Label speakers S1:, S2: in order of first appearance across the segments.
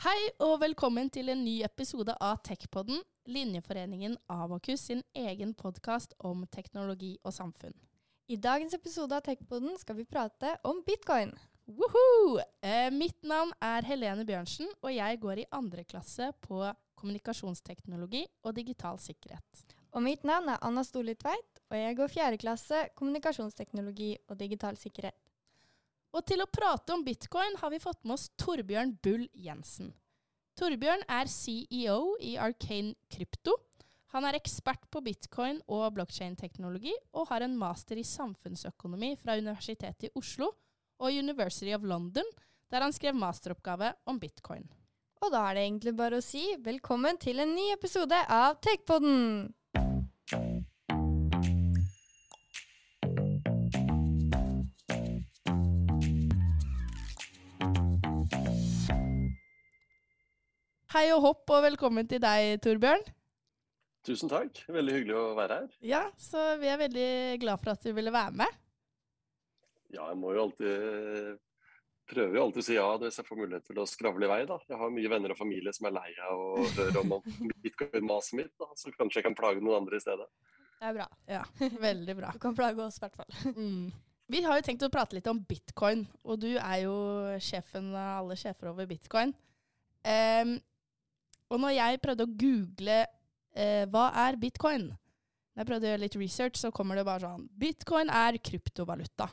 S1: Hei og velkommen til en ny episode av Techpodden, Linjeforeningen Avakus sin egen podkast om teknologi og samfunn.
S2: I dagens episode av Techpodden skal vi prate om bitcoin.
S1: Woohoo! Eh, mitt navn er Helene Bjørnsen, og jeg går i andre klasse på kommunikasjonsteknologi og digital sikkerhet.
S2: Og mitt navn er Anna Storli Tveit, og jeg går fjerde klasse kommunikasjonsteknologi og digital sikkerhet.
S1: Og til å prate om bitcoin har vi fått med oss Torbjørn Bull Jensen. Torbjørn er CEO i Arcane Krypto. Han er ekspert på bitcoin og blokkjedeteknologi, og har en master i samfunnsøkonomi fra Universitetet i Oslo og University of London, der han skrev masteroppgave om bitcoin.
S2: Og da er det egentlig bare å si velkommen til en ny episode av Techpodden!
S1: Hei og hopp, og velkommen til deg, Torbjørn.
S3: Tusen takk. Veldig hyggelig å være her.
S1: Ja, så vi er veldig glad for at du ville være med.
S3: Ja, jeg må jo alltid prøver jo alltid å si ja hvis jeg får mulighet til å skravle i vei. da. Jeg har mye venner og familie som er lei av å høre om bitcoin-maset mitt, da. så kanskje jeg kan plage noen andre i stedet.
S2: Det er bra.
S1: Ja, veldig bra.
S2: Du kan plage oss, i hvert fall.
S1: Mm. Vi har jo tenkt å prate litt om bitcoin, og du er jo sjefen av alle sjefer over bitcoin. Um, og når jeg prøvde å google eh, hva er bitcoin, når jeg prøvde å gjøre litt research, så kommer det bare sånn Bitcoin er kryptovaluta.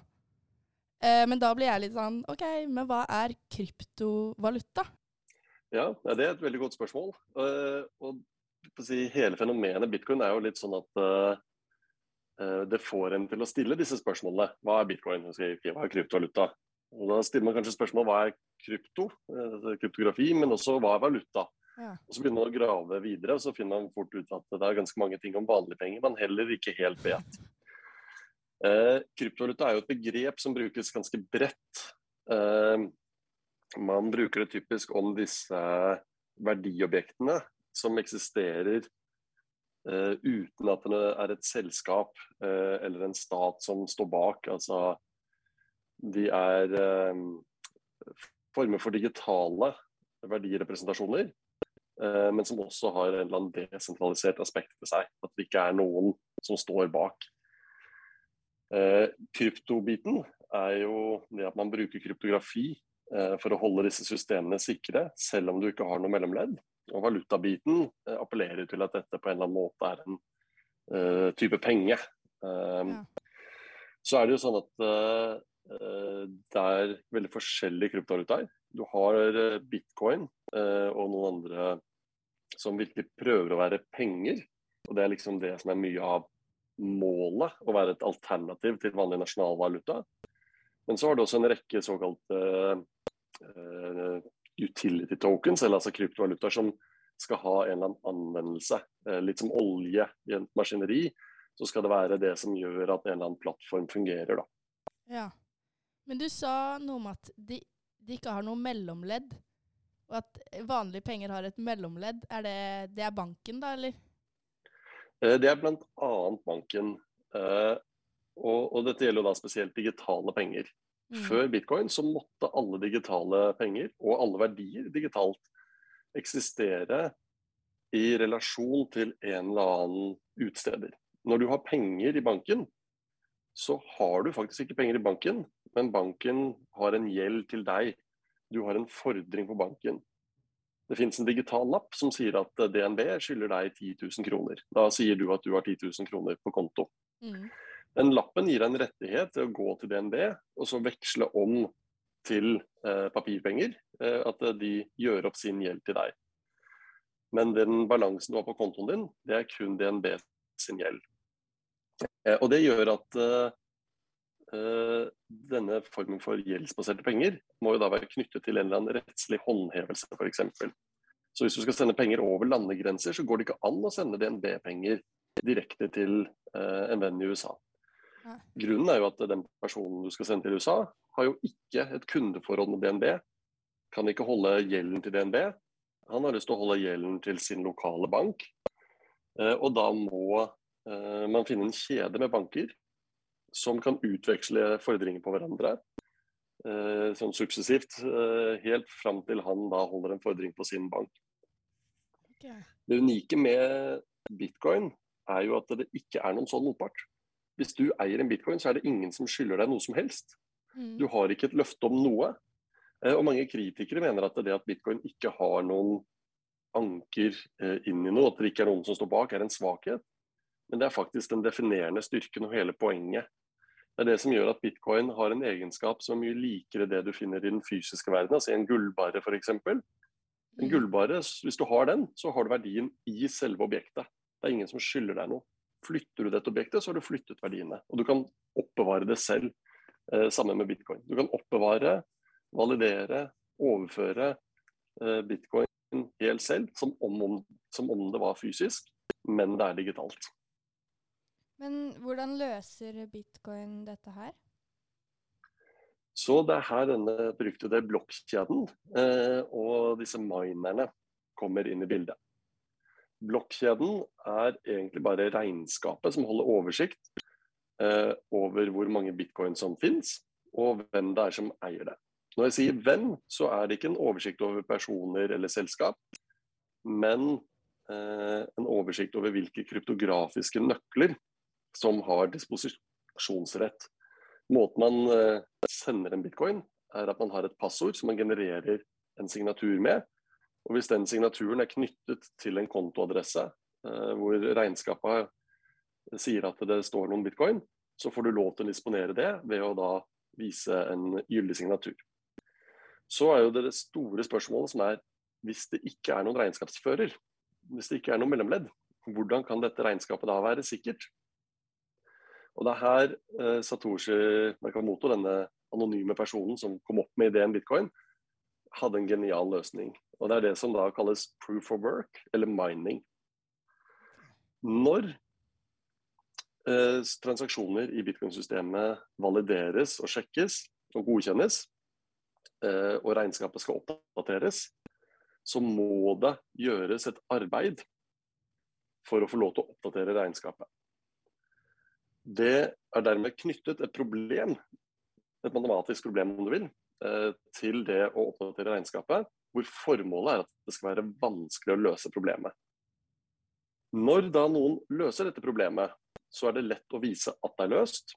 S1: Eh, men da blir jeg litt sånn OK, men hva er kryptovaluta?
S3: Ja, det er et veldig godt spørsmål. Uh, og si, hele fenomenet bitcoin er jo litt sånn at uh, det får en til å stille disse spørsmålene. Hva er bitcoin? Hva er kryptovaluta? Og da stiller man kanskje spørsmål hva er krypto, uh, kryptografi, men også hva er valuta? Ja. Og Så begynner man å grave videre, og så finner man fort ut at det er ganske mange ting om vanlige penger man heller ikke helt vet. Eh, kryptovaluta er jo et begrep som brukes ganske bredt. Eh, man bruker det typisk om disse verdiobjektene som eksisterer eh, uten at det er et selskap eh, eller en stat som står bak. Altså, de er eh, former for digitale verdirepresentasjoner men som også har en eller annen desentralisert aspekt ved seg. At det ikke er noen som står bak. Eh, kryptobiten er jo det at man bruker kryptografi eh, for å holde disse systemene sikre, selv om du ikke har noe mellomledd. Og valutabiten appellerer til at dette på en eller annen måte er en uh, type penge. Um, ja. Så er det jo sånn at uh, det er veldig forskjellige kryptovalutaer. Du har bitcoin uh, og noen andre som virkelig prøver å være penger. Og Det er liksom det som er mye av målet, å være et alternativ til vanlig nasjonalvaluta. Men så har du også en rekke såkalte uh, utility tokens, eller altså kryptovalutaer som skal ha en eller annen anvendelse. Uh, litt som olje i et maskineri, så skal det være det som gjør at en eller annen plattform fungerer. da.
S1: Ja, Men du sa noe om at de, de ikke har noe mellomledd. Og at vanlige penger har et mellomledd. Er det, det er banken, da, eller?
S3: Eh, det er bl.a. banken. Eh, og, og, dette gjelder da spesielt digitale penger. Mm. Før bitcoin så måtte alle digitale penger, og alle verdier digitalt, eksistere i relasjon til en eller annen utsteder. Når du har penger i banken, så har du faktisk ikke penger i banken, men banken har en gjeld til deg du har en fordring på banken. Det finnes en digital lapp som sier at eh, DNB skylder deg 10 000 kroner. Da sier du at du har 10 000 kroner på konto. Mm. Den lappen gir deg en rettighet til å gå til DNB og så veksle om til eh, papirpenger. Eh, at eh, de gjør opp sin gjeld til deg. Men den balansen du har på kontoen din, det er kun DNB sin gjeld. Eh, og det gjør at eh, denne formen for gjeldsbaserte penger må jo da være knyttet til en eller annen rettslig håndhevelse, f.eks. Så hvis du skal sende penger over landegrenser, så går det ikke an å sende DNB-penger direkte til uh, en venn i USA. Grunnen er jo at den personen du skal sende til USA, har jo ikke et kundeforhold med DNB. Kan ikke holde gjelden til DNB. Han har lyst til å holde gjelden til sin lokale bank. Uh, og da må man finne en kjede med banker som kan utveksle fordringer på hverandre. eh, sånn suksessivt, eh, helt fram til han da holder en fordring på sin bank.
S1: Okay.
S3: Det unike med bitcoin er jo at det ikke er noen sånn motpart. Hvis du eier en bitcoin, så er det ingen som skylder deg noe som helst.
S1: Mm.
S3: Du har ikke et løfte om noe. Eh, Og mange kritikere mener at det at bitcoin ikke har noen anker inn i noe, at det ikke er noen som står bak, er en svakhet. Men det er faktisk den definerende styrken og hele poenget. Det er det som gjør at bitcoin har en egenskap som er mye likere det du finner i den fysiske verden, altså en gullbarre f.eks. En
S1: Mm.
S3: gullbarre, hvis du har den, så har du verdien i selve objektet. Det er ingen som skylder deg noe. Flytter du dette objektet, så har du flyttet verdiene. Og du kan oppbevare det selv, eh, sammen med bitcoin. Du kan oppbevare, validere, overføre eh, bitcoin helt selv, som om, om, som om det var fysisk, men det er digitalt.
S2: Men hvordan løser bitcoin dette her?
S3: Så det er her denne beryktede blokkjeden eh, og disse minerne kommer inn i bildet. Blokkjeden er egentlig bare regnskapet som holder oversikt eh, over hvor mange bitcoin som finnes, og hvem det er som eier det. Når jeg sier hvem, så er det ikke en oversikt over personer eller selskap, men eh, en oversikt over hvilke kryptografiske nøkler som har disposisjonsrett. Måten man eh, sender en bitcoin, er at man har et passord som man genererer en signatur med. Og hvis den signaturen er knyttet til en kontoadresse eh, hvor regnskapet sier at det står noen bitcoin, så får du lov til å disponere det ved å da vise en gyldig signatur. Så er jo det store spørsmålet som er hvis det ikke er noen regnskapsfører, hvis det ikke er noen mellomledd, hvordan kan dette regnskapet da være sikkert? Og det er her eh, Satoshi Nakamoto, denne anonyme personen som kom opp med ideen bitcoin, hadde en genial løsning. Og det er det som da kalles proof of work, eller mining. Når eh, transaksjoner i bitcoin-systemet valideres og sjekkes og godkjennes, eh, og regnskapet skal oppdateres, så må det gjøres et arbeid for å få lov til å oppdatere regnskapet. Det er dermed knyttet et problem, et matematisk problem om du vil, eh, til det å oppdatere regnskapet, hvor formålet er at det skal være vanskelig å løse problemet. Når da noen løser dette problemet, så er det lett å vise at det er løst.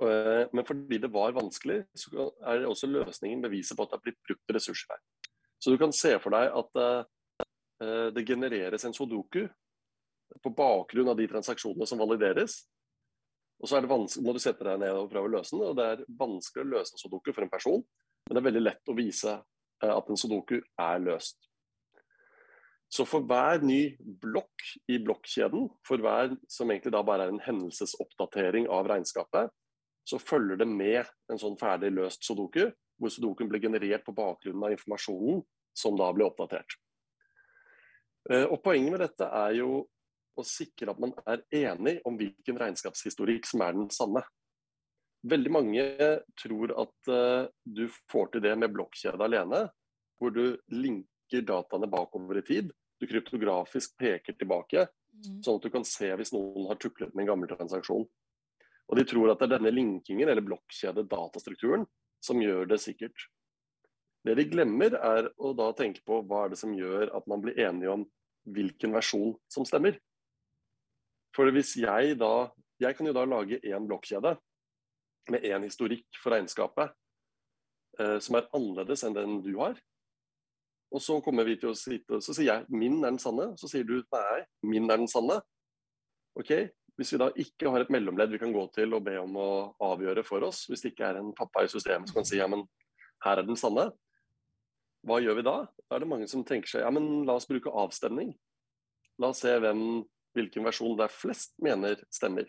S3: Eh, Men fordi det var vanskelig, så er det også løsningen beviset på at det er blitt brukt ressurser her. Så du kan se for deg at eh, det genereres en sudoku på bakgrunn av de transaksjonene som valideres. Og så er det vanskelig, må du sette deg ned og prøve å løse den. og Det er vanskelig å løse en sudoku for en person, men det er veldig lett å vise eh, at en sudoku er løst. Så for hver ny blokk i blokkjeden, for hver som egentlig da bare er en hendelsesoppdatering av regnskapet, så følger det med en sånn ferdig løst sudoku, hvor sudokuen blir generert på bakgrunn av informasjonen som da blir oppdatert. Eh, Og Poenget med dette er jo å sikre at man er enig om hvilken regnskapshistorikk som er den sanne. Veldig mange tror at uh, du får til det med blokkjede alene, hvor du linker dataene bakover i tid. Du kryptografisk peker tilbake,
S1: Mm.
S3: sånn at du kan se hvis noen har tuklet med en gammel transaksjon. Og de tror at det er denne linkingen, eller blokkjede-datastrukturen, som gjør det sikkert. Det de glemmer, er å da tenke på hva er det som gjør at man blir enige om hvilken versjon som stemmer. For hvis jeg da Jeg kan jo da lage én blokkjede med én historikk for regnskapet eh, som er annerledes enn den du har. Og så kommer vi til å sitte, så sier jeg min er den sanne, så sier du nei, min er den sanne. Ok, Hvis vi da ikke har et mellomledd vi kan gå til og be om å avgjøre for oss, hvis det ikke er en pappa i systemet som kan si ja, men her er den sanne, hva gjør vi da? Da er det mange som tenker seg ja, men la oss bruke avstemning. La oss se hvem, hvilken versjon det er flest mener stemmer.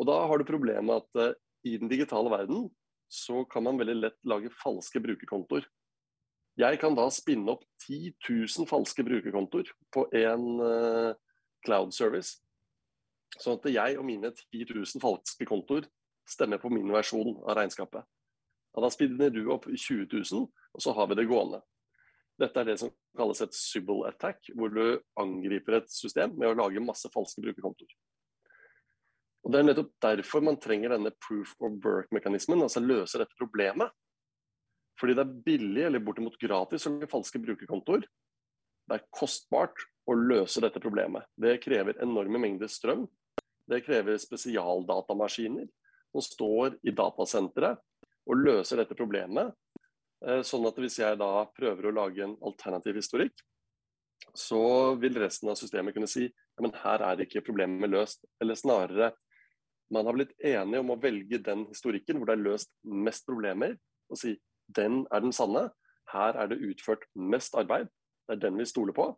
S3: Og da har du problemet at uh, i den digitale verden så kan man veldig lett lage falske brukerkontoer. Jeg kan da spinne opp 10 000 falske brukerkontoer på en uh, cloud service. Sånn at jeg og mine 10 000 falske kontoer stemmer på min versjon av regnskapet. Ja, da spinner du opp 20 000, og så har vi det gående. Dette er det som kalles et subble attack, hvor du angriper et system med å lage masse falske brukerkontoer. Og Det er nettopp derfor man trenger denne proof of work-mekanismen, altså løse dette problemet. Fordi det er billig eller bortimot gratis å lage falske brukerkontoer. Det er kostbart å løse dette problemet. Det krever enorme mengder strøm. Det krever spesialdatamaskiner som står i datasenteret og løser dette problemet. Eh, sånn at hvis jeg da prøver å lage en alternativ historikk, så vil resten av systemet kunne si men her er ikke problemet løst. Eller snarere, man har blitt enige om å velge den historikken hvor det er løst mest problemer, og si den er den sanne. Her er det utført mest arbeid. Det er den vi stoler på.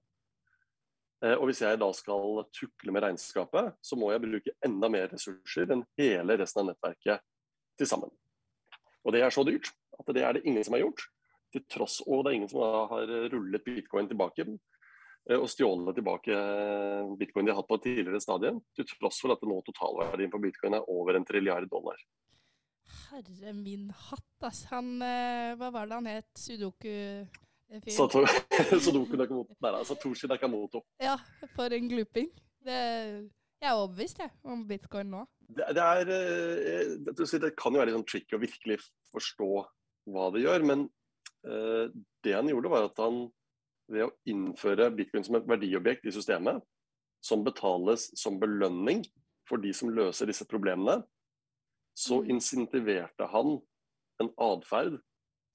S3: Eh, og hvis jeg da skal tukle med regnskapet, så må jeg bruke enda mer ressurser enn hele resten av nettverket til sammen. Og det er så dyrt at det er det ingen som har gjort. Til tross, Og det er ingen som har rullet bitcoin tilbake eh, og stjålet tilbake bitcoin de har hatt på et tidligere stadium. Til tross for at nå totalverdien på bitcoin er over en trilliard dollar.
S1: Herre min hatt, ass. Han, eh, hva var det han het? Sudoku?
S3: Sato Sudoku Nakamoto. Nei, Satoshi Nakamoto.
S1: Ja, for en gluping. Det, jeg er overbevist jeg, om bitcoin nå.
S3: Det, det, er, eh, det, kan jo være litt sånn tricky å virkelig forstå hva det gjør. Men uh, det han gjorde, var at han ved å innføre bitcoin som et verdiobjekt i systemet, som betales som belønning for de som løser disse problemene, så mm. insentiverte han en atferd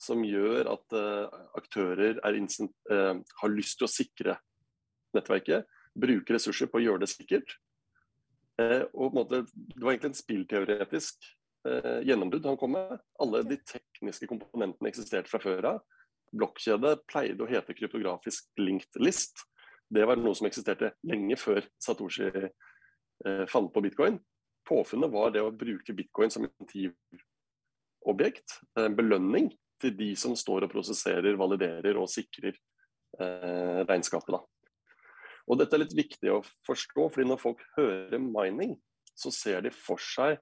S3: som gjør at uh, aktører uh, har lyst til å sikre nettverket, bruke ressurser på å gjøre det sikkert. Uh, og måte, Det var egentlig en spillteoretisk gjennombrudd han kom med. Alle de tekniske komponentene eksisterte fra før av. Blokkjede pleide å hete kryptografisk linked list. Det var noe som eksisterte lenge før Satoshi fant på bitcoin. Påfunnet var det å bruke bitcoin som objekt, en belønning til de som står og prosesserer, validerer og sikrer eh, regnskapet. Da. Og Dette er litt viktig å forstå, fordi når folk hører mining, så ser de for seg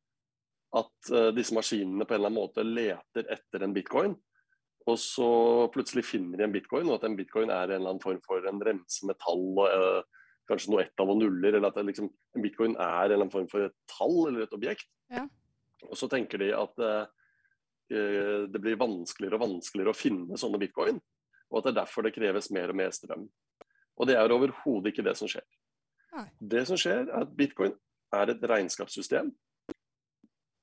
S3: at uh, disse maskinene på en eller annen måte leter etter en bitcoin, og så plutselig finner de en bitcoin, og at en bitcoin er en eller annen form for en remse med tall, uh, kanskje noe ett av og nuller, eller at liksom, en bitcoin er en eller annen form for et tall eller et objekt.
S1: Ja.
S3: Og så tenker de at uh, Eh, det blir vanskeligere og vanskeligere å finne sånne bitcoin. Og at det er derfor det kreves mer og mer strøm. Og det er overhodet ikke det som skjer.
S1: Nei.
S3: Det som skjer, er at bitcoin er et regnskapssystem.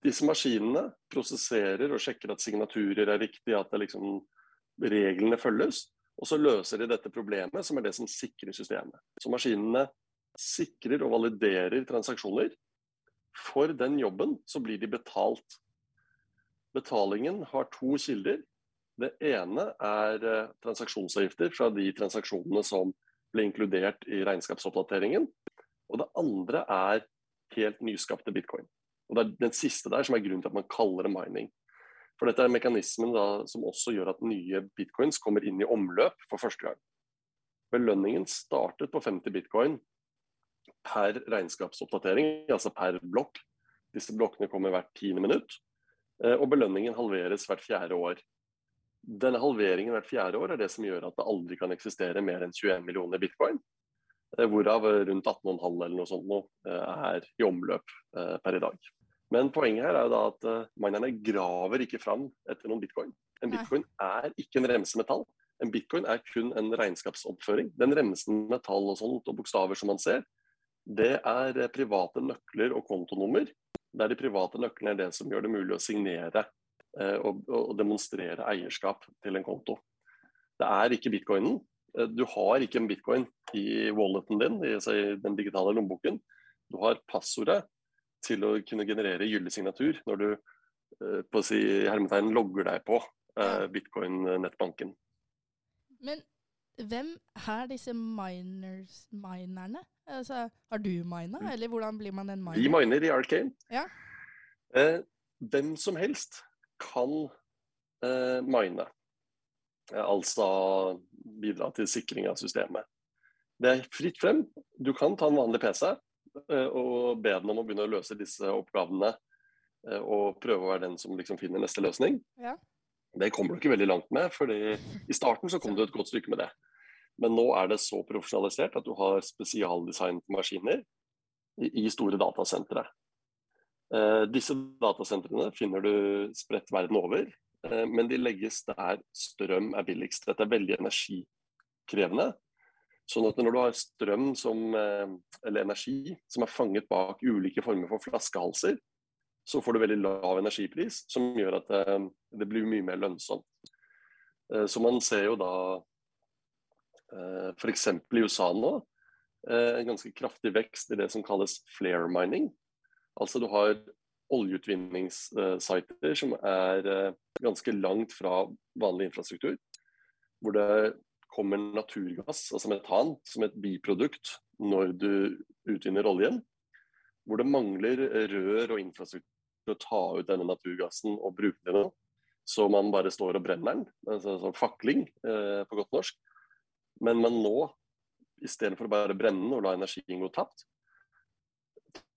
S3: Disse maskinene prosesserer og sjekker at signaturer er riktige, at liksom, reglene følges. Og så løser de dette problemet, som er det som sikrer systemet. Så maskinene sikrer og validerer transaksjoner. For den jobben så blir de betalt Betalingen har to kilder. Det ene er eh, transaksjonsavgifter fra de transaksjonene som ble inkludert i regnskapsoppdateringen. Og det andre er helt nyskapte bitcoin. Og Det er den siste der som er grunnen til at man kaller det mining. For dette er mekanismen da, som også gjør at nye bitcoins kommer inn i omløp for første gang. Belønningen startet på 50 bitcoin per regnskapsoppdatering, altså per blokk. Disse blokkene kommer hvert tiende minutt. Eh, og belønningen halveres hvert fjerde år. Denne halveringen hvert fjerde år er det som gjør at det aldri kan eksistere mer enn 21 millioner bitcoin. Eh, hvorav rundt 18,5 eller noe sånt nå eh, er i omløp per i dag. Men poenget her er jo da at minerne graver ikke fram etter noen bitcoin. En bitcoin er ikke en remsemetall. En bitcoin er kun en regnskapsoppføring. Den remsen med tall og sånt og bokstaver som man ser, det er private nøkler og kontonummer der de private nøklene er det som gjør det mulig å signere eh, og, og, demonstrere eierskap til en konto. Det er ikke bitcoinen. Eh, du har ikke en bitcoin i walleten din, i, i den digitale lommeboken. Du har passordet til å kunne generere gyldig signatur når du eh, på å si, hermetegn logger deg på eh, bitcoin-nettbanken.
S1: Men hvem er disse miners, minerne? Altså, har du mina, mm. eller hvordan blir man en miner?
S3: Vi miner i Arcane.
S1: Ja.
S3: Eh, hvem som helst kan eh, mine. Eh, altså bidra til sikring av systemet. Det er fritt frem. Du kan ta en vanlig PC eh, og be den om å begynne å løse disse oppgavene. Eh, og prøve å være den som liksom finner neste løsning.
S1: Ja.
S3: Det kommer du ikke veldig langt med, for i starten så kom du et godt stykke med det. Men nå er det så profesjonalisert at du har spesialdesignede maskiner i, store datasentre. Eh, disse datasentrene finner du spredt verden over, eh, men de legges der strøm er billigst. Dette er veldig energikrevende. Sånn at når du har strøm som, eh, eller energi som er fanget bak ulike former for flaskehalser, så får du veldig lav energipris, som gjør at det, det blir mye mer lønnsomt. Så man ser jo da f.eks. i USA nå en ganske kraftig vekst i det som kalles flare mining. Altså du har oljeutvinningssiter som er eh, ganske langt fra vanlig infrastruktur. Hvor det kommer naturgass, altså metan, som et biprodukt når du utvinner oljen. Hvor det mangler rør og infrastruktur til å ta ut denne naturgassen og bruke den. Så man bare står og brenner den. Altså, altså fakling eh, på godt norsk. Men man nå, istedenfor å bare brenne den og la energien gå tapt,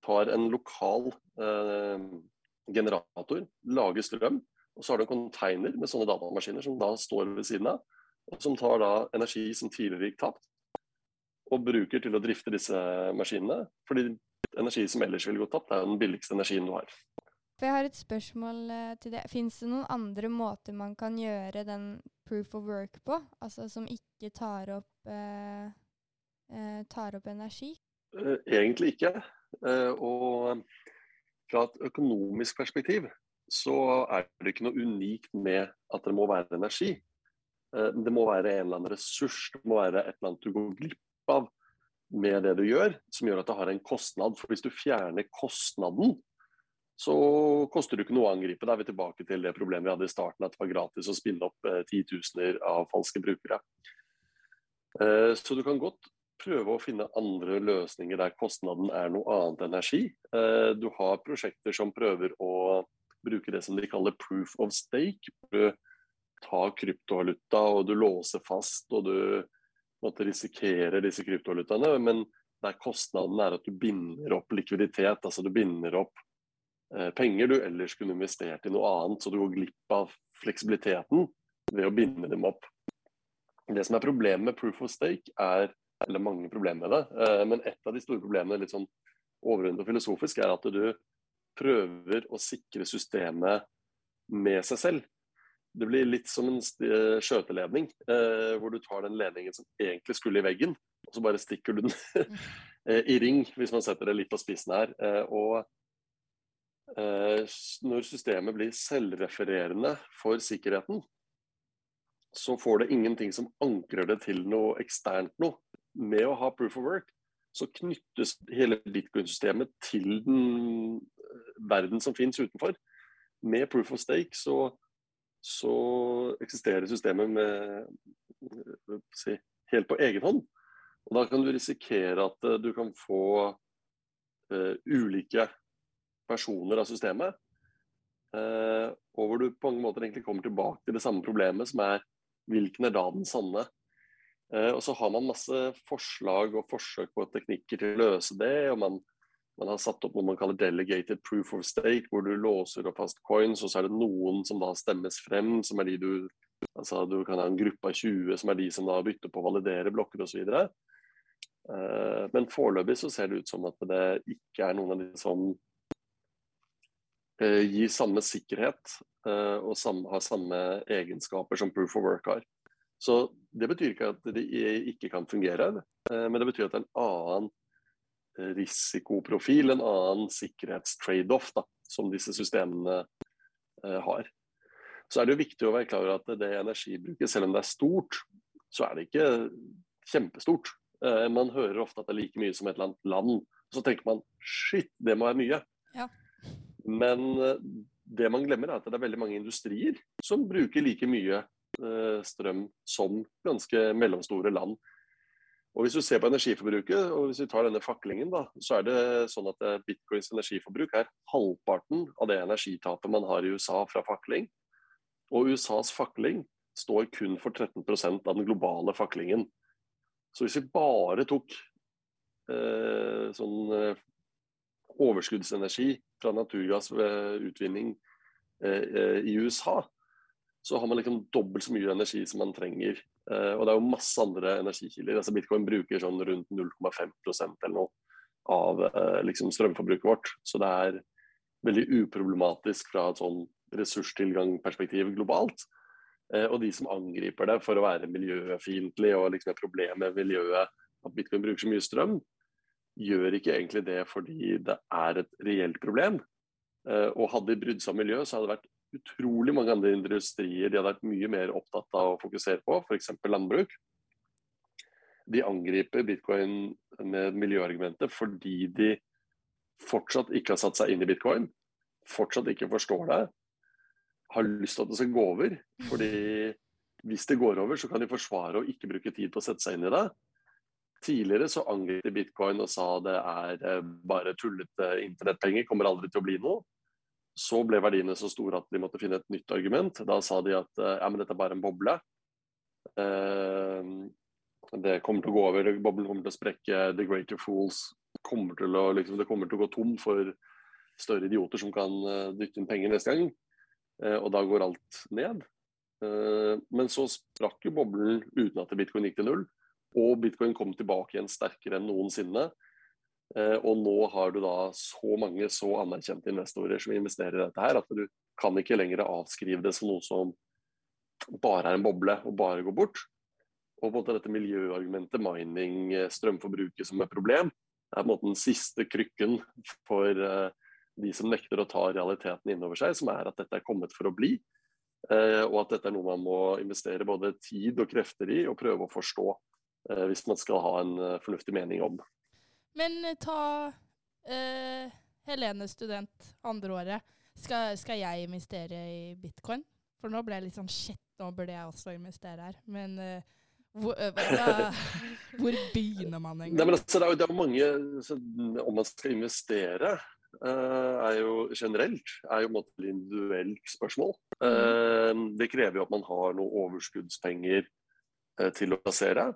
S3: tar en lokal eh, generator, lager strøm, og så har du en container med sånne datamaskiner som da står ved siden av, og som tar da energi som tidligere gikk tapt, og bruker til å drifte disse maskinene. Fordi energi som ellers ville gått tapt, er den billigste energien du har.
S2: For jeg har et spørsmål eh, til det. Fins det noen andre måter man kan gjøre den proof of work på, altså som ikke tar opp, eh, eh, tar opp energi?
S3: Eh, egentlig ikke. Og fra et økonomisk perspektiv så er det ikke noe unikt med at det må være energi. Eh, det må være en eller annen ressurs, det må være et eller annet du går glipp av med det du gjør, som gjør at det har en kostnad. For hvis du fjerner kostnaden, så koster det ikke noe å angripe. Da er vi tilbake til det problemet vi hadde i starten, at det var gratis å spinne opp titusener av falske brukere. Så du kan godt prøve å finne andre løsninger der kostnaden er noe annet energi. Eh, du har prosjekter som prøver å bruke det som de kaller proof of stake. Tar kryptovaluta og du låser fast og du måtte risikere disse kryptovalutaene. Men der kostnaden er at du binder opp likviditet, altså du binder opp eh, penger du ellers kunne investert i noe annet, så du går glipp av fleksibiliteten ved å binde dem opp. Det som er problemet med proof of stake, er eller mange problemer med det. Eh, men et av de store problemene litt sånn overordnet og filosofisk er at du prøver å sikre systemet med seg selv. Det blir litt som en eh, skjøteledning, eh, hvor du tar den ledningen som egentlig skulle i veggen, og så bare stikker du den i ring, hvis man setter det litt på spissen her. Og når systemet blir selvrefererende for sikkerheten, så får det ingenting som ankrer det til noe eksternt noe med å ha proof of work, så knyttes hele bitcoin-systemet til den eh, verden som finnes utenfor. Med proof of stake så, så eksisterer systemet med, eh, si, helt på egen hånd. Og da kan du risikere at uh, du kan få uh, ulike personer av systemet. Uh, og hvor du på mange måter egentlig kommer tilbake til det samme problemet, som er hvilken er da den sanne? Uh, og så har man masse forslag og forsøk på teknikker til å løse det. og man, man har satt opp noe man kaller delegated proof of stake, hvor du låser opp fast coins, og så er det noen som da stemmes frem, som er de du altså Du kan ha en gruppe av 20 som er de som da bytter på å validere blokker osv. Uh, men foreløpig så ser det ut som at det ikke er noen av de som uh, gir samme sikkerhet og har samme egenskaper som proof of work har. Så Det betyr ikke at de ikke kan fungere, eh, men det betyr at det er en annen eh, risikoprofil, en annen sikkerhetstrade-off som disse systemene eh, har. Så er det jo viktig å være klar over at det energibruket, selv om det er stort, så er det ikke kjempestort. Man hører ofte at det er like mye som et eller annet land. Så tenker man shit, det må være mye.
S2: Ja.
S3: Men det man glemmer, er at det er veldig mange industrier som bruker like mye Eh, strøm som ganske mellomstore land. Og Hvis du ser på energiforbruket, og hvis vi tar denne faklingen, da, så er det sånn at eh, bitcoins energiforbruk er halvparten av det energitapet man har i USA fra fakling. Og USAs fakling står kun for 13% av den globale faklingen. Så hvis vi bare tok eh, sånn eh, overskuddsenergi fra naturgassutvinning eh, i USA, så har man liksom dobbelt så mye energi som man trenger. Uh, og det er jo masse andre energikilder. Altså Bitcoin bruker sånn rundt 0,5% eller noe av uh, liksom strømforbruket vårt. Så det er veldig uproblematisk fra et sånn ressurstilgangperspektiv globalt. Eh, og de som angriper det for å være miljøfiendtlig og liksom et problem med miljøet, at bitcoin bruker så mye strøm, gjør ikke egentlig det fordi det er et reelt problem. Eh, og hadde de brydd seg om miljø, så hadde det vært utrolig mange andre industrier de hadde vært mye mer opptatt av å fokusere på, f.eks. landbruk. De angriper bitcoin med miljøargumentet fordi de fortsatt ikke har satt seg inn i bitcoin, fortsatt ikke forstår det, har lyst til at det skal gå over. Fordi hvis det går over, så kan de forsvare å ikke bruke tid på å sette seg inn i det. Tidligere så angrep de bitcoin og sa det er eh, bare tullete internettpenger, kommer aldri til å bli noe. Så ble verdiene så store at de måtte finne et nytt argument. Da sa de at eh, ja, men dette er bare en boble. Eh, det kommer til å gå over, boblen kommer til å sprekke, the greater fools kommer til å, liksom, det kommer til å gå tom for større idioter som kan dytte inn penger neste gang. Og da går alt ned. Men så sprakk jo boblen uten at bitcoin gikk til null. Og bitcoin kom tilbake igjen sterkere enn noensinne. Eh, og nå har du da så mange så anerkjente investorer som investerer i dette her, at du kan ikke lenger avskrive det som noe som bare er en boble og bare går bort. Og på en måte dette miljøargumentet, mining, eh, strømforbruket som et problem, er på en måte den siste krykken for eh, de som nekter å ta realiteten innover seg, som er at dette er kommet for å bli. Og at dette er noe man må investere både tid og krefter i og prøve å forstå. Hvis man skal ha en fornuftig mening om.
S1: Men eh, ta uh, Helene student andreåret. Skal, skal jeg investere i bitcoin? For nå ble jeg litt sånn shit, nå burde jeg også investere her. Men uh, hvor, uh, hvor, begynner man egentlig?
S3: Altså, det, er, det er mange Om man skal investere, er jo generelt er jo et individuelt spørsmål. Mm. det krever jo at man har noe overskuddspenger til å plassere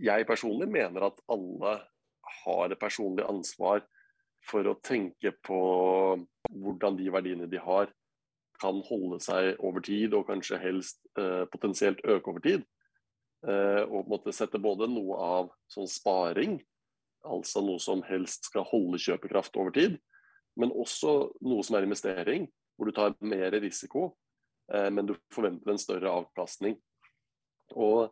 S3: jeg personlig mener at alle har et personlig ansvar for å tenke på hvordan de verdiene de har, kan holde seg over tid, og kanskje helst eh, potensielt øke over tid. Eh, og på en måte sette både noe av sånn sparing, altså noe som helst skal holde kjøpekraft over tid, men også noe som er investering, hvor du tar mer risiko, eh, men du forventer en større avkastning. Og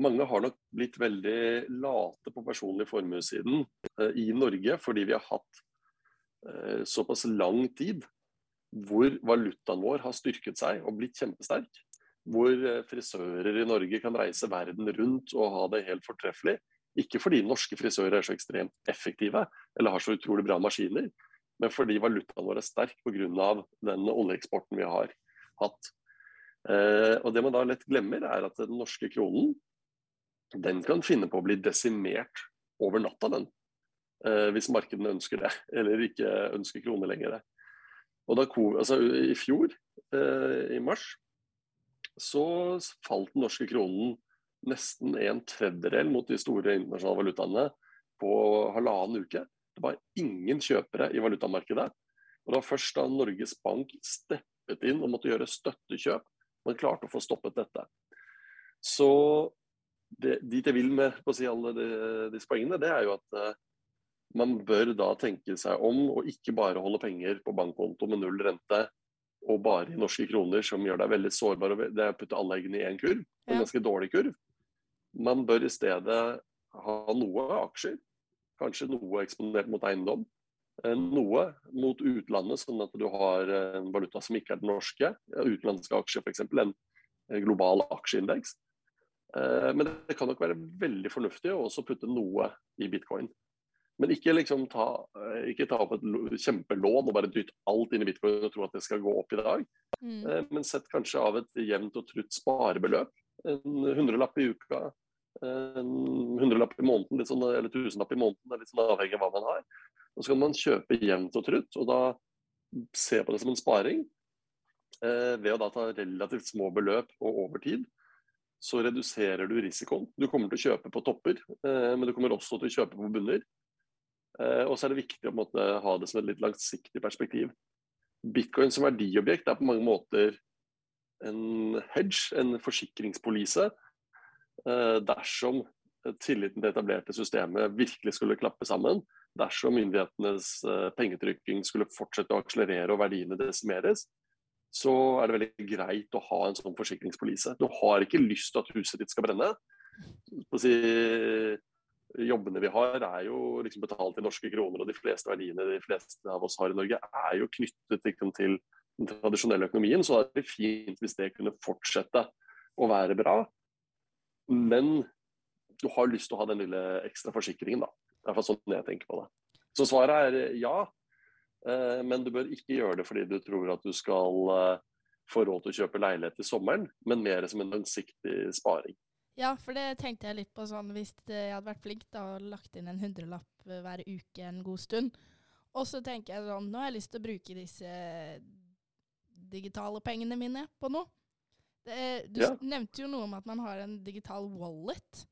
S3: mange har nok blitt veldig late på personlig formuessiden eh, i Norge, fordi vi har hatt eh, såpass lang tid hvor valutaen vår har styrket seg og blitt kjempesterk. Hvor eh, frisører i Norge kan reise verden rundt og ha det helt fortreffelig. Ikke fordi norske frisører er så ekstremt effektive eller har så utrolig bra maskiner, men fordi valutaen vår er sterk pga. den oljeeksporten vi har hatt. Eh, og Det man da lett glemmer, er at den norske kronen den kan finne på å bli desimert over natta, den. Eh, hvis markedene ønsker det, eller ikke ønsker kroner lenger. Og da, altså, I fjor, eh, i mars, så falt den norske kronen nesten en tredjedel mot de store internasjonale valutaene på halvannen uke. Det var ingen kjøpere i valutamarkedet. Og det var først da Norges Bank steppet inn og måtte gjøre støttekjøp, man klarte å få stoppet dette. Så det, dit jeg vil med på å si alle disse poengene, det er jo at uh, man bør da tenke seg om og ikke bare holde penger på bankkonto med null rente og bare i norske kroner, som gjør deg veldig sårbar. og Det er å putte alle eggene i én kurv, en ganske dårlig kurv. Man bør i stedet ha noe aksjer, kanskje noe eksponert mot eiendom. Eh, noe mot utlandet, sånn at du har en valuta som ikke er den norske. Utenlandske aksjer, f.eks. en global aksjeindeks. Eh, men det kan nok være veldig fornuftig å også putte noe i bitcoin. Men ikke liksom ta, eh, ikke ta opp et kjempelån og bare dytte alt inn i bitcoin og tro at det skal gå opp i dag. Mm. Eh, men sett kanskje av et jevnt og trutt sparebeløp. En hundrelapp i uka, en hundrelapp i måneden sånn, eller tusenlapp i måneden, litt sånn avhengig av hva man har. Og så kan man kjøpe jevnt og trutt, og da se på det som en sparing. ved å da ta relativt små beløp og over tid så reduserer du risikoen. Du kommer til å kjøpe på topper, eh, men du kommer også til å kjøpe på bunner. Eh, og så er det viktig å måte, ha det som et litt langsiktig perspektiv. Bitcoin som verdiobjekt er på mange måter en hedge, en forsikringspolise. Eh, dersom tilliten til etablerte systemet virkelig skulle klappe sammen, dersom myndighetenes pengetrykking skulle fortsette å akselerere og verdiene desimeres, så er det veldig greit å ha en sånn forsikringspolise. Du har ikke lyst til at huset ditt skal brenne. Si, jobbene vi har er jo liksom betalt i norske kroner, og de fleste verdiene de fleste av oss har i Norge er jo knyttet liksom, til den tradisjonelle økonomien. Så det er fint hvis det kunne fortsette å være bra. Men du har lyst til å ha den lille ekstra forsikringen, da. Det er sånn jeg tenker på det. Så svaret er ja, men du bør ikke gjøre det fordi du tror at du skal eh, få råd til å kjøpe leilighet til sommeren, men mer som en langsiktig sparing.
S1: Ja, for det tenkte jeg litt på sånn hvis jeg hadde vært flink da, og lagt inn en hundrelapp hver uke en god stund. Og så tenker jeg sånn, nå har jeg lyst til å bruke disse digitale pengene mine på noe. Det, du ja. nevnte jo noe om at man har en digital wallet.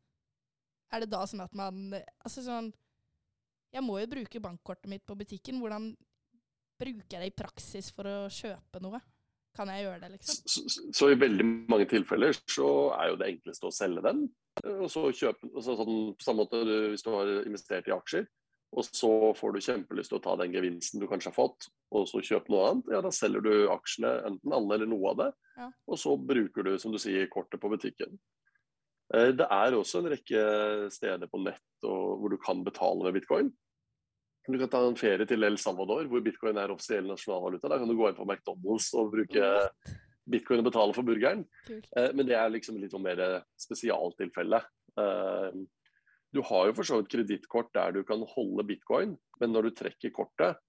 S1: Er det da sånn at man Altså sånn Jeg må jo bruke bankkortet mitt på butikken. Hvordan bruker jeg det i praksis for å kjøpe noe? Kan jeg gjøre det, liksom?
S3: Så, så, så, i veldig mange tilfeller så er jo det enkleste å selge den. Og så kjøpe så sånn, På samme måte du, hvis du har investert i aksjer, og så får du kjempelyst til å ta den gevinsten du kanskje har fått, og så kjøpe noe annet, ja da selger du aksjene, enten alle eller noe av det, ja. og så bruker du, som du sier, kortet på butikken. Eh, det er også en rekke steder på nett hvor du kan betale med bitcoin. Du kan ta en ferie til El Salvador, hvor bitcoin er offisiell nasjonalvaluta. Da kan du gå inn på McDonald's og bruke bitcoin og betale for burgeren. Eh, men det er liksom litt mer spesialtilfelle. Eh, du har jo for så vidt kredittkort der du kan holde bitcoin, men når du trekker kortet,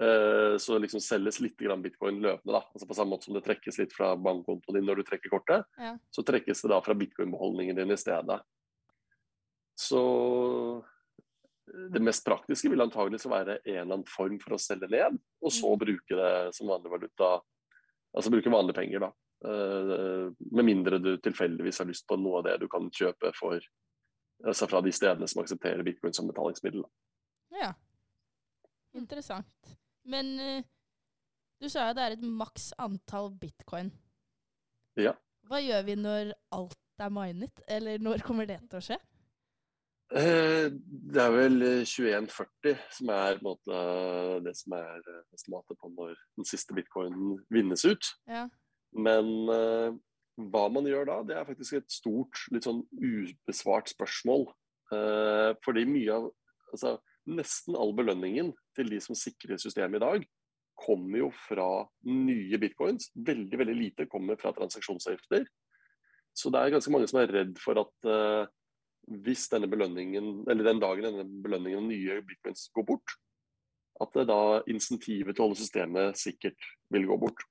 S3: eh, så liksom selges litt bitcoin løpende. da, altså På samme måte som det trekkes litt fra bankkontoen din når du trekker kortet, ja. så trekkes det da fra bitcoin-beholdningen din i stedet. Så det mest praktiske vil antagelig være en eller annen form for å selge ned, og så mm. bruke det som vanlig valuta. Altså bruke vanlige penger, da. Uh, med mindre du tilfeldigvis har lyst på noe av det du kan kjøpe for, altså fra de stedene som aksepterer bitcoin som betalingsmiddel.
S1: Da. Ja, interessant. Men uh, du sa jo det er et maks antall bitcoin.
S3: Ja.
S1: Hva gjør vi når alt er minet, eller når kommer det til å skje?
S3: Eh, det er vel 2140 som er måte, det som er eh, estimatet på når den siste bitcoinen vinnes ut.
S1: Ja.
S3: Men uh, hva man gjør da, det er faktisk et stort, litt sånn ubesvart spørsmål. Uh, fordi mye av altså, Nesten all belønningen til de som sikrer systemet i dag, kommer jo fra nye bitcoins. Veldig veldig lite kommer fra transaksjonsavgifter. Så det er ganske mange som er redd for at uh, hvis denne belønningen, eller den dagen denne belønningen av nye bitcoins går bort, at det da insentivet til å holde systemet sikkert vil gå bort.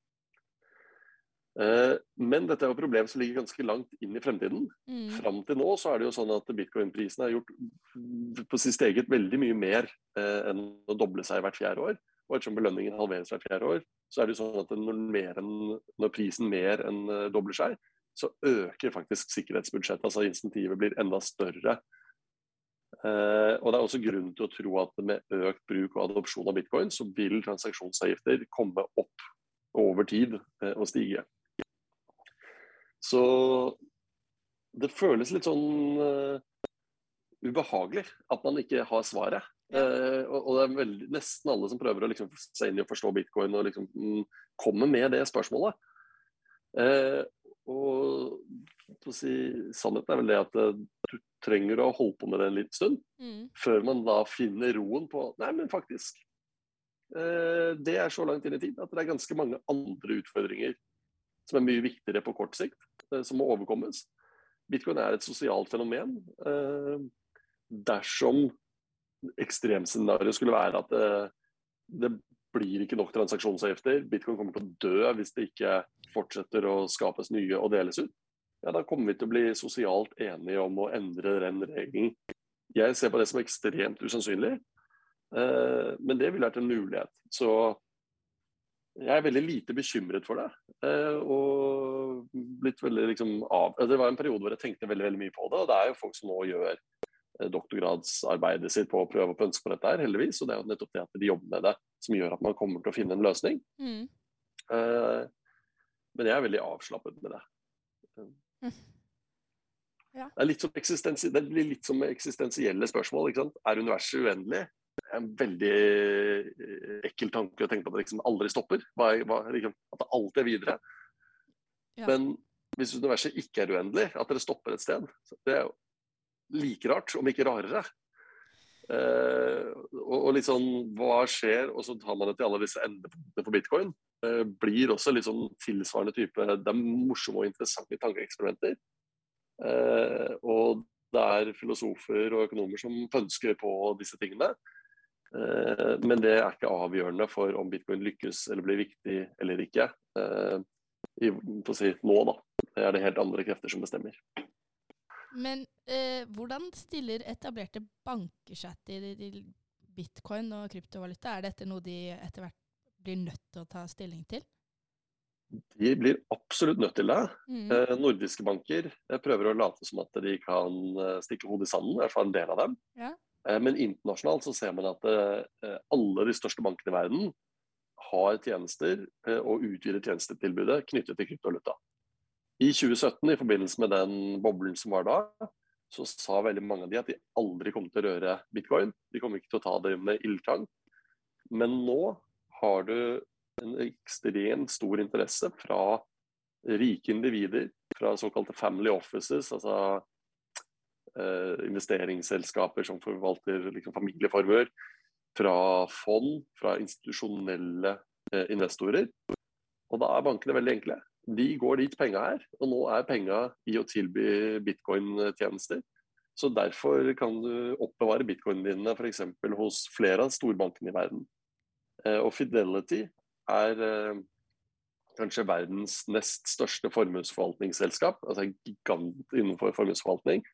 S3: Eh, men dette er jo et problem som ligger ganske langt inn i fremtiden. Mm. Fram til nå så er det jo sånn at bitcoin-prisen har gjort på sitt steget veldig mye mer eh, enn å doble seg hvert fjerde år. Og ettersom belønningen halveres hvert fjerde år, så er det jo sånn at når, enn, når prisen mer enn eh, dobler seg, så øker faktisk sikkerhetsbudsjettet. Altså insentivet blir enda større. Eh, og Det er også grunn til å tro at med økt bruk og adopsjon av bitcoin, så vil transaksjonsavgifter komme opp over tid eh, og stige. Så det føles litt sånn uh, ubehagelig at man ikke har svaret. Uh, og, og, det er veldig, nesten alle som prøver å liksom se inn i å forstå bitcoin og liksom mm, kommer med det spørsmålet. Uh, og si, sannheten er vel det at eh, du trenger å holde på med det en liten stund. Mm. Før man da finner roen på Nei, men faktisk. Eh, det er så langt inn i tid at det er ganske mange andre utfordringer som er mye viktigere på kort sikt, eh, som må overkommes. Bitcoin er et sosialt fenomen. Eh, dersom ekstremscenarioet skulle være at det, det blir ikke nok transaksjonsavgifter, bitcoin kommer til å dø hvis det ikke fortsetter å skapes nye og deles ut, ja, da kommer vi til å bli sosialt enige om å endre den regelen. Jeg ser på det som ekstremt usannsynlig, eh, men det ville vært en mulighet. Så jeg er veldig lite bekymret for det. Eh, og blitt veldig liksom av Det var en periode hvor jeg tenkte veldig, veldig mye på det, og det er jo folk som nå gjør Eh, doktorgradsarbeidet sitt på å prøve å pønske på dette, her, heldigvis. Og det er jo nettopp det at de jobber med det, som gjør at man kommer til å finne en løsning. Mm. Uh, men jeg er veldig avslappet med det. Mm.
S1: Ja.
S3: Det, er det blir litt som eksistensielle spørsmål. Er universet uendelig? Det er en veldig eh, ekkel tanke å tenke på at det liksom aldri stopper. Hva hva, liksom, at det alltid er videre.
S1: Ja.
S3: Men hvis universet ikke er uendelig, at dere stopper et sted, så det er jo like rart, om ikke rarere. Eh, og, og litt sånn Hva skjer? Og så tar man det til alle disse endepunktene for bitcoin. Eh, blir også litt sånn tilsvarende type Det er morsomme og interessante tankeeksperimenter. Eh, og det er filosofer og økonomer som pønsker på disse tingene. Men det er ikke avgjørende for om bitcoin lykkes eller blir viktig eller ikke. I, si, nå, da. Det er det helt andre krefter som bestemmer.
S1: Men eh, hvordan stiller etablerte banker seg til bitcoin og kryptovaluta? Er dette noe de etter hvert blir nødt til å ta stilling til?
S3: De blir absolutt nødt til det.
S1: Mm.
S3: Eh, nordiske banker eh, prøver å late som at de kan eh, stikke hodet i sanden, i hvert fall en del av dem.
S1: Ja.
S3: Eh, men internasjonalt så ser man at eh, alle de største bankene i verden har tjenester eh, og utvider tjenestetilbudet knyttet til kryptovaluta. I 2017, i forbindelse med den boblen som var da, så sa veldig mange av de at de aldri kom til å røre bitcoin. De kommer ikke til å ta det med ildtang. Men nå har du en ekstremt stor interesse fra rike individer, fra såkalte family offices, altså eh, investeringsselskaper som forvalter liksom, familieformuer, fra fond, fra institusjonelle eh, investorer. Og da er bankene veldig enkle. De går dit penga er, og nå er penga i å tilby bitcoin-tjenester. Så derfor kan du oppbevare bitcoinene dine f.eks. hos flere av storbankene i verden. Eh, og Fidelity er eh, kanskje verdens nest største formuesforvaltningsselskap. Altså en gigant innenfor formuesforvaltning.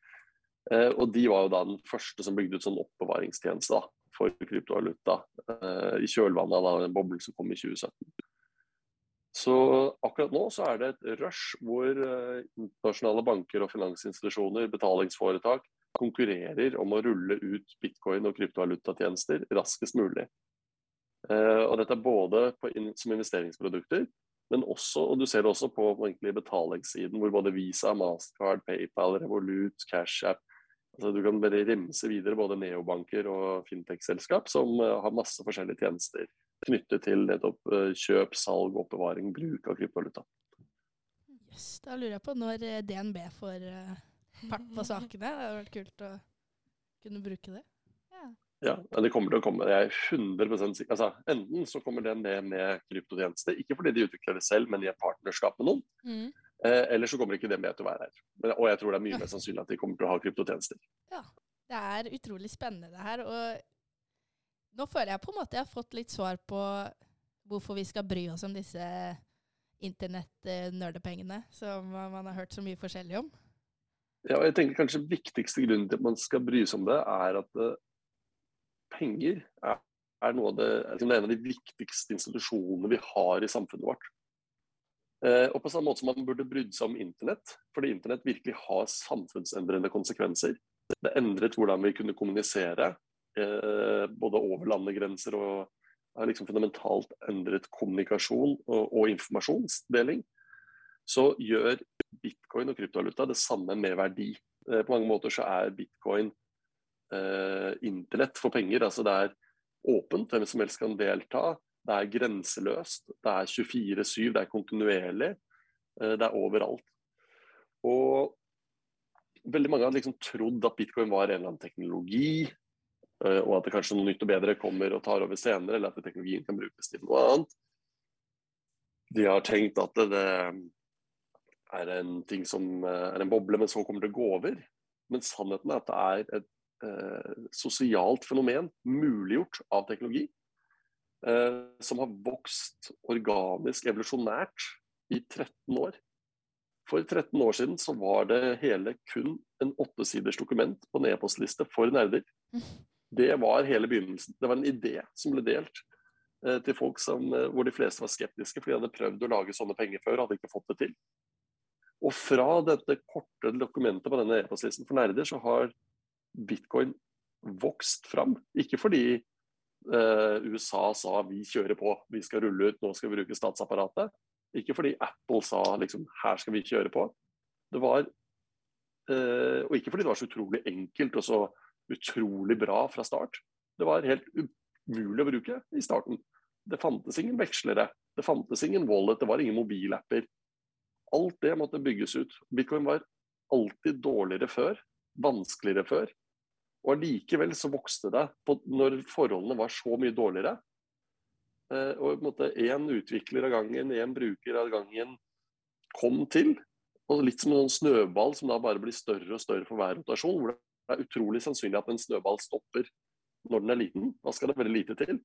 S3: Eh, og de var jo da den første som bygde ut sånn oppbevaringstjeneste for kryptovaluta i kjølvannet av den boblen som kom i 2017. Så akkurat nå så er det et rush hvor eh, internasjonale banker og finansinstitusjoner, betalingsforetak, konkurrerer om å rulle ut bitcoin og kryptovalutatjenester raskest mulig. Eh, og dette er både på, som investeringsprodukter, men også, og du ser det også på, betalingssiden, hvor både Visa, Mastercard, PayPal, Revolut, Cash App altså Du kan bare remse videre både neobanker og fintech-selskap som eh, har masse forskjellige tjenester knyttet til nettopp eh, kjøp, salg, oppbevaring, bruk av kryptovaluta.
S1: Yes, da lurer jeg på når eh, DNB får fart på sakene. Det hadde vært kult å kunne bruke det.
S2: Ja.
S3: Ja, det kommer til å komme. Jeg er 100 sikker. Altså, enten så kommer DNB med kryptotjenester, ikke fordi de utvikler det selv, men i et partnerskap med noen.
S1: Mm.
S3: Eh, eller så kommer ikke DNB til å være her. Men, og jeg tror det er mye mer sannsynlig at de kommer til å ha kryptotjenester.
S1: Ja, Det er utrolig spennende det her. Og nå føler jeg på en måte jeg har fått litt svar på hvorfor vi skal bry oss om disse internettnerdepengene som man har hørt så mye forskjellig om.
S3: Ja, og jeg tenker kanskje viktigste grunnen til at man skal bry seg om det, er at uh, penger er, er, noe av det, liksom, det er en av de viktigste institusjonene vi har i samfunnet vårt. Eh, og på samme måte som man burde brydd seg om internett, fordi internett virkelig har samfunnsendrende konsekvenser. Det endret hvordan vi kunne kommunisere, eh, både over landegrenser og har liksom fundamentalt endret kommunikasjon og, og informasjonsdeling. Så gjør bitcoin og kryptovaluta det samme med verdi. Eh, på mange måter så er bitcoin eh, internett for penger. altså Det er åpent, hvem som helst kan delta. Det er grenseløst. Det er 24-7, det er kontinuerlig. Eh, det er overalt. Og veldig mange har liksom trodd at bitcoin var en eller annen teknologi, eh, og at det kanskje noe nytt og bedre kommer og tar over senere, eller at teknologien kan brukes til noe annet. De har tenkt at det, det er en ting som eh, er en boble, men så kommer det å gå over. Men sannheten er at det er et eh, sosialt fenomen muliggjort av teknologi. Eh, som har vokst organisk, evolusjonært, i 13 år. For 13 år siden så var det hele kun en åttesiders dokument på en e-postliste for nerder. Det var hele begynnelsen. Det var en idé som ble delt eh, til folk som, eh, hvor de fleste var skeptiske, fordi de hadde prøvd å lage sånne penger før og hadde ikke fått det til. Og fra dette korte dokumentet på denne e-postlisten for nerder, så har bitcoin vokst fram. Ikke fordi USA sa vi kjører på, vi skal rulle ut, nå skal vi bruke statsapparatet. Ikke fordi Apple sa liksom her skal vi kjøre på. Det var Eh, og ikke fordi det var så utrolig enkelt og så utrolig bra fra start. Det var helt umulig å bruke i starten. Det fantes ingen vekslere, det fantes ingen wallet, det var ingen mobilapper. Alt det måtte bygges ut. Bitcoin var alltid dårligere før, vanskeligere før. Og allikevel så vokste det på, når forholdene var så mye dårligere. Eh, og på én utvikler av gangen, én bruker av gangen kom til. Og litt som en snøball som da bare blir større og større for hver rotasjon. hvor det er utrolig sannsynlig at en snøball stopper når den er liten. Da skal det veldig lite til.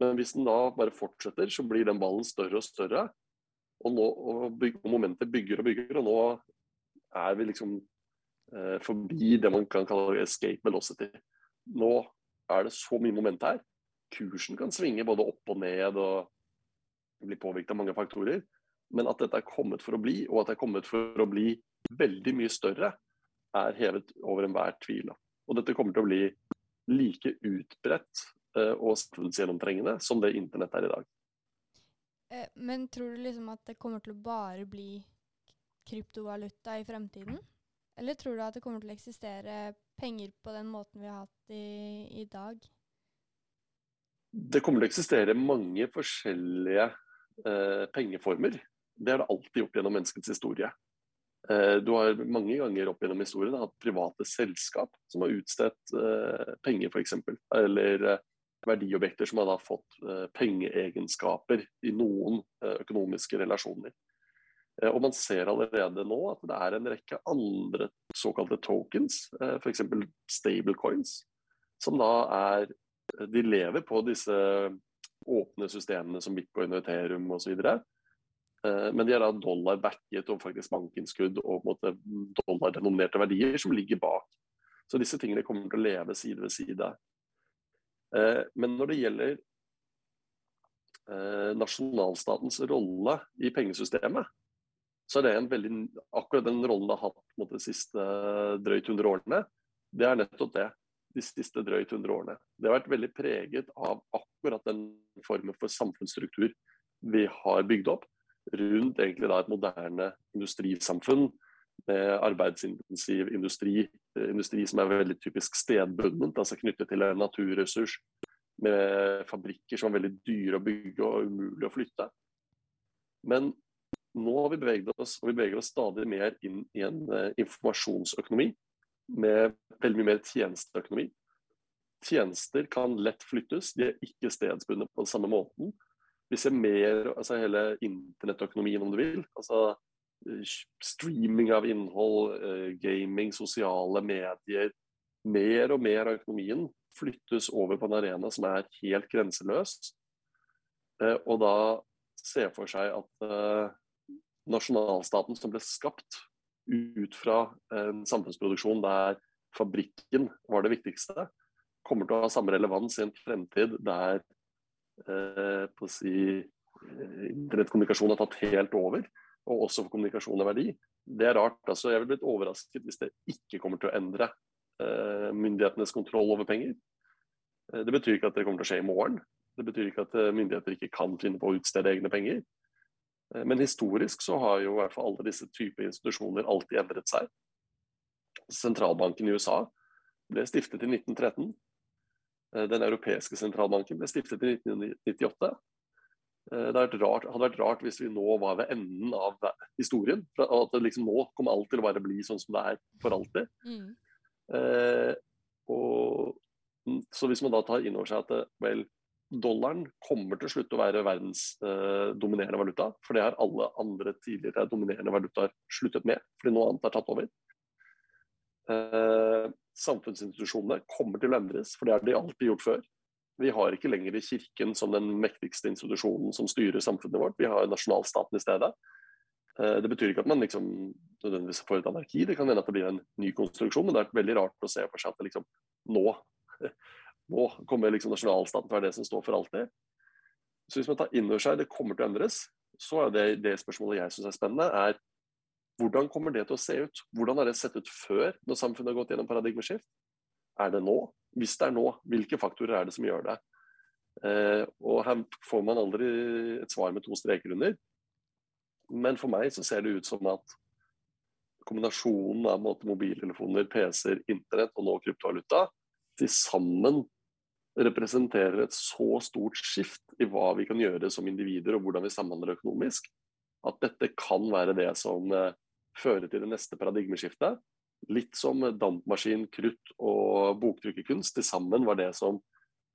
S3: Men hvis den da bare fortsetter, så blir den ballen større og større. Og, nå, og, byg, og momentet bygger og bygger, og nå er vi liksom forbi det man kan kalle escape velocity. Nå er det så mye moment her. Kursen kan svinge både opp og ned og bli påvirket av mange faktorer. Men at dette er kommet for å bli, og at det er kommet for å bli veldig mye større, er hevet over enhver tvil. Og dette kommer til å bli like utbredt uh, og samfunnsgjennomtrengende som det internett er i dag.
S2: Eh, men tror du liksom at det kommer til å bare bli kryptovaluta i fremtiden? Eller tror du at det kommer til å eksistere penger på den måten vi har hatt i, i dag?
S3: Det kommer til å eksistere mange forskjellige eh, pengeformer. Det har det alltid gjort gjennom menneskets historie. Eh, du har mange ganger opp gjennom historien hatt private selskap som har utstedt eh, penger, f.eks. Eller eh, verdiobjekter som har da fått pengeegenskaper i noen økonomiske relasjoner. Og man ser allerede nå at det er en rekke andre såkalte tokens, f.eks. stablecoins, som da er De lever på disse åpne systemene som bitcoin og ethereum osv. Eh, men de er da dollar-backet og faktisk bankinnskudd og på dollardenominerte verdier som ligger bak. Så disse tingene kommer til å leve side ved side. Eh, men når det gjelder eh, nasjonalstatens rolle i pengesystemet, så er det en veldig, akkurat den rollen det har hatt de siste drøyt 100 årene. Det er nettopp det. De siste drøyt 100 årene. Det har vært veldig preget av akkurat den formen for samfunnsstruktur vi har bygd opp rundt egentlig da et moderne industrisamfunn med arbeidsintensiv industri, industri som er veldig typisk stedbundet, altså knyttet til en naturressurs, med fabrikker som er veldig dyre å bygge og umulig å flytte. Men nå har vi beveget oss, og vi beveger oss stadig mer inn i en uh, informasjonsøkonomi med veldig mye mer tjenesteøkonomi. Tjenester kan lett flyttes, de er ikke stedsbundet på den samme måten vi ser mer altså hele internettøkonomien, om du vil. Altså eh, streaming av innhold, uh, gaming, sosiale medier. Mer og mer av økonomien flyttes over på en arena som er helt grenseløs. Uh, og da se for seg at nasjonalstaten som ble skapt ut fra en samfunnsproduksjon der fabrikken var det viktigste, kommer til å ha samme relevans i en fremtid der Eh, på å si, eh, internettkommunikasjon har tatt helt over, og også for kommunikasjon er verdi. Det er rart. altså Jeg ville blitt overrasket hvis det ikke kommer til å endre eh, myndighetenes kontroll over penger. Uh, det betyr ikke at det kommer til å skje i morgen. Det betyr ikke at uh, myndigheter ikke kan finne på å utstede egne penger. Men historisk så har jo i hvert fall alle disse typer institusjoner alltid endret seg. Sentralbanken i USA ble stiftet i 1913. Eh, den europeiske sentralbanken ble stiftet i 1998. Eh, det hadde vært, hadde vært rart hvis vi nå var ved enden av historien. At det liksom nå kommer alt til å bare bli sånn som det er for alltid. Mm. Eh, og, så hvis man da tar inn over seg at det, vel, dollaren kommer til slutt å være verdens eh, dominerende valuta, for det har alle andre tidligere dominerende valutaer sluttet med, fordi noe annet er tatt over. Eh, samfunnsinstitusjonene kommer til å endres, for det har de alltid gjort før. Vi har ikke lenger Kirken som den mektigste institusjonen som styrer samfunnet vårt. Vi har nasjonalstaten i stedet. Eh, det betyr ikke at man liksom nødvendigvis får et anarki, det kan hende at det blir en ny konstruksjon, men det er veldig rart å se for seg at det liksom nå, nå kommer liksom nasjonalstaten til å være det som står for alltid. Så hvis man tar inn over seg det kommer til å endres, så er det, det spørsmålet jeg syns er spennende, er hvordan kommer det til å se ut? Hvordan har det sett ut før, når samfunnet har gått gjennom paradigmeskift? Er det nå? Hvis det er nå, hvilke faktorer er det som gjør det? Eh, og Her får man aldri et svar med to streker under. Men for meg så ser det ut som at kombinasjonen av mobiltelefoner, PC-er, internett og nå kryptovaluta til sammen representerer et så stort skift i hva vi kan gjøre som individer og hvordan vi samhandler økonomisk, at dette kan være det som eh, fører til det neste paradigmeskiftet. Litt som dampmaskin, krutt og boktrykkerkunst til sammen var det som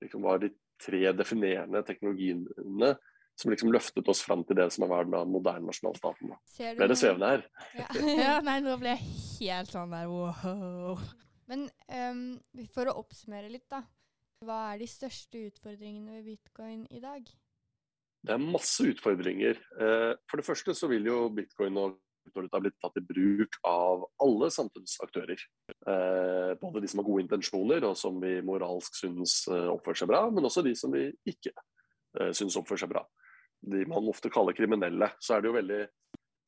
S3: liksom, var de tre definerende teknologiene som liksom løftet oss fram til det som er den moderne nasjonalstaten.
S2: Ser du
S3: Ble det svevende her?
S2: Ja.
S1: Ja, nei, nå ble jeg helt sånn der wow.
S2: Men um, for å oppsummere litt, da. Hva er de største utfordringene ved bitcoin i dag?
S3: Det er masse utfordringer. Eh, For det første så vil jo bitcoin og kryptovaluta blitt tatt i bruk av alle samfunnsaktører. Eh, Både de som har gode intensjoner og som vi moralsk syns eh, oppfører seg bra, men også de som vi ikke syns oppfører seg bra. De man ofte kaller kriminelle. Så er det jo veldig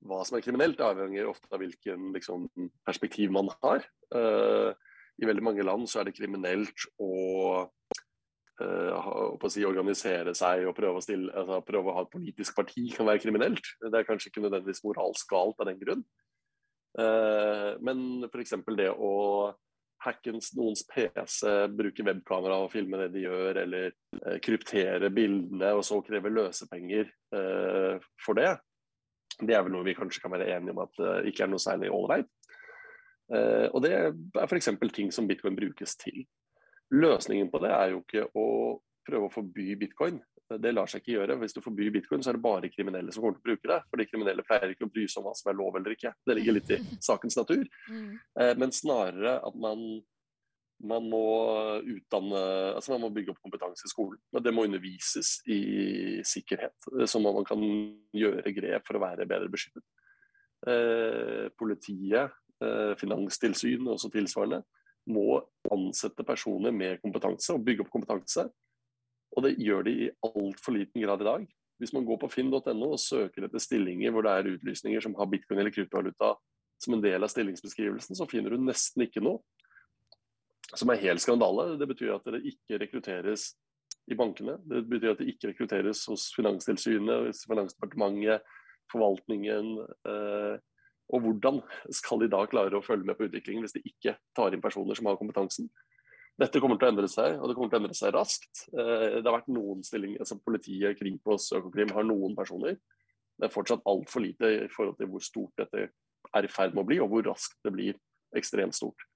S3: Hva som er kriminelt, avhenger ofte av hvilken liksom, perspektiv man har. Eh, I veldig mange land så er det kriminelt å eh, å si, organisere seg og prøve å, stille, altså, prøve å ha et politisk parti kan være kriminelt. Det er kanskje ikke nødvendigvis moralsk galt av den grunn. Uh, men f.eks. det å hacke noens PC, bruke webkamera og filme det de gjør, eller uh, kryptere bildene og så kreve løsepenger uh, for det, det er vel noe vi kanskje kan være enige om at det ikke er noe særlig ålreit. Eh, og det er f.eks. ting som bitcoin brukes til. Løsningen på det er jo ikke å prøve å forby bitcoin. Det lar seg ikke gjøre. Hvis du forbyr bitcoin, så er det bare kriminelle som kommer til å bruke det. For de kriminelle pleier ikke å bry seg om hva som er lov eller ikke. Det ligger litt i sakens natur.
S2: Mm.
S3: Eh, Men snarere at man, man må utdanne Altså man må bygge opp kompetanse i skolen. Det må undervises i sikkerhet, eh, sånn at man kan gjøre grep for å være bedre beskyttet. Politiet, eh, finanstilsyn og også tilsvarende må ansette personer med kompetanse og bygge opp kompetanse. Og det gjør de i altfor liten grad i dag. Hvis man går på finn.no og søker etter stillinger hvor det er utlysninger som har bitcoin eller kryptovaluta som en del av stillingsbeskrivelsen, så finner du nesten ikke noe. Som er helt skandale. Det betyr at det ikke rekrutteres i bankene. Det betyr at det ikke rekrutteres hos Finanstilsynet, Finansdepartementet, forvaltningen. Eh, og hvordan skal de da klare å følge med på utviklingen hvis de ikke tar inn personer som har kompetansen? Dette kommer til å endre seg, og det kommer til å endre seg raskt. Eh, det har vært noen stillinger, altså Politiet, Kripos, Økokrim har noen personer. Det er fortsatt altfor lite i forhold til hvor stort dette er i ferd med å bli, og hvor raskt det blir ekstremt stort.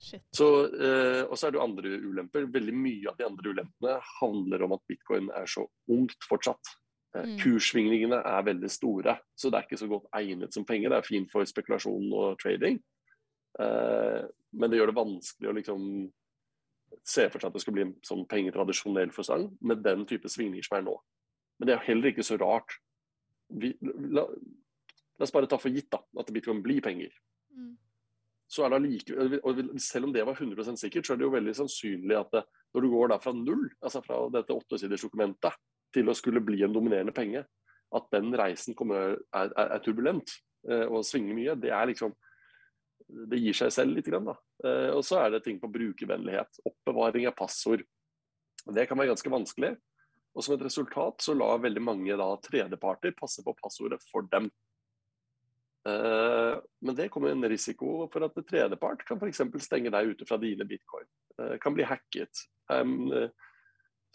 S1: Shit.
S3: Så, eh, og så er det jo andre ulemper. Veldig mye av de andre ulempene handler om at bitcoin er så ungt fortsatt. Eh,
S2: Mm.
S3: Kurssvingningene er veldig store, så det er ikke så godt egnet som penger. Det er fint for spekulasjon og trading, eh, men det gjør det vanskelig å liksom se for seg at det skal bli en sånn pengetradisjonell forstand med den type svingninger som er nå. Men det er heller ikke så rart. Vi, la, la oss bare ta for gitt da, at bitcoin blir penger
S2: Mm.
S3: så er det like, og Selv om det var 100 sikkert, så er det jo veldig sannsynlig at det, når du går da fra null, altså fra dette åttesidersdokumentet, til å skulle bli en dominerende penge, at den reisen kommer, er, er, er turbulent eh, og svinger mye, det er liksom Det gir seg selv litt. Grann, da. Eh, og så er det ting på brukervennlighet. Oppbevaring av passord. Det kan være ganske vanskelig. Og som et resultat så lar veldig mange da tredjeparter passe på passordet for dem. Eh, men det kommer en risiko for at tredjepart kan f.eks. stenge deg ute fra dine bitcoin. Kan bli hacket.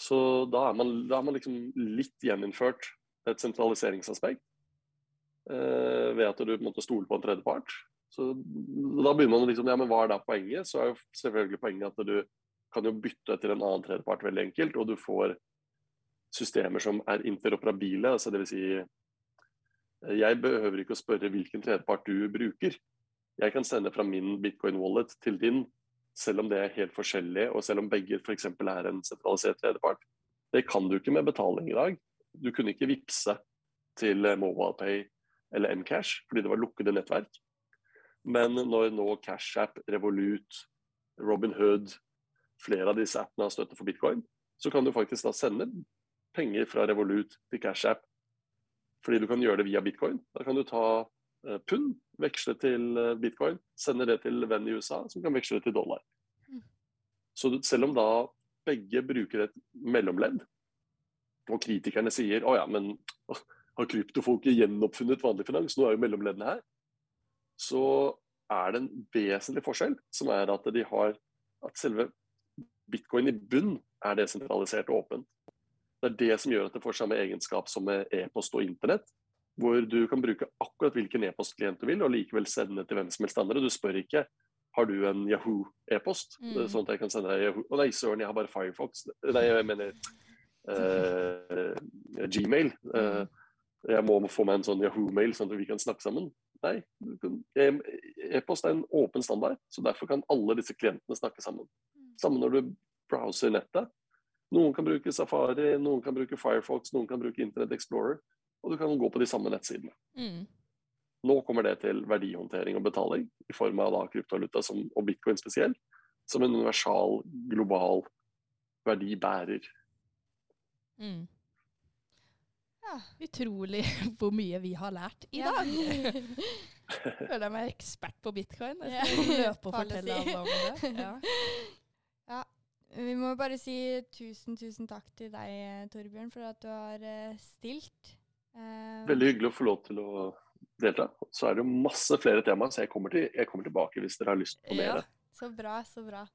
S3: Så da er man, da er man liksom litt gjeninnført et sentraliseringsaspekt. eh, ved at du måtte stole på en tredjepart. Så da begynner man liksom, ja, men hva er da poenget? Så er jo selvfølgelig poenget at du kan jo bytte etter en annen tredjepart veldig enkelt, og du får systemer som er interoperabile. altså det vil si jeg behøver ikke å spørre hvilken tredjepart du bruker. Jeg kan sende fra min bitcoin wallet til din, selv om det er helt forskjellig, og selv om begge f.eks. er en sentralisert tredjepart. Det kan du ikke med betaling i dag. Du kunne ikke vippse til MobilePay eller Mcash, fordi det var lukkede nettverk. Men når nå CashApp, Revolut, Robinhood, flere av disse appene har støtte for bitcoin, så kan du faktisk da sende penger fra Revolut til CashApp fordi du kan gjøre det via bitcoin. Da kan du ta pund, veksle til eh, bitcoin, sende det til venn i USA, som kan veksle det til dollar.
S2: Mm.
S3: Så selv om da begge bruker et mellomledd, og kritikerne sier å ja, men har kryptofolket gjenoppfunnet vanlig finans? Nå er jo mellomleddene her. så er det en vesentlig forskjell, som er at de har at selve bitcoin i bunn er desentralisert og åpent. Det er det som gjør at det får samme egenskap som med e-post og internett. Hvor du kan bruke akkurat hvilken e-postklient du vil, og likevel sende til hvem som helst andre. Du spør ikke har du en Yahoo-e-post,
S1: Mm.
S3: sånn at jeg kan sende deg Yahoo. Å nei, søren, jeg har bare Firefox. Nei, jeg mener eh, Gmail. Eh, jeg må få meg en sånn Yahoo-mail, sånn at vi kan snakke sammen. Nei, e-post er en åpen standard, så derfor kan alle disse klientene snakke sammen. Samme når du browser nettet. Noen kan bruke Safari, noen kan bruke Firefox, noen kan bruke Internet Explorer. Og du kan gå på de samme nettsidene.
S1: Mm.
S3: Nå kommer det til verdihåndtering og betaling i form av da kryptovaluta som, og bitcoin spesielt, som en universal, global verdibærer.
S1: Mm.
S2: Ja.
S1: Utrolig hvor mye vi har lært i
S2: Ja.
S1: dag. Føler jeg meg ekspert på bitcoin. Jeg
S2: Ja.
S1: skal løpe og fortelle alle om det. Ja.
S2: Ja. Vi må bare si tusen, tusen takk til deg, Torbjørn, for at du har eh, stilt. Eh,
S3: Veldig hyggelig å få lov til å delta. Så er det masse flere temaer, så jeg kommer, til, jeg kommer tilbake hvis dere har lyst på mer.
S2: Ja, Så bra, så bra.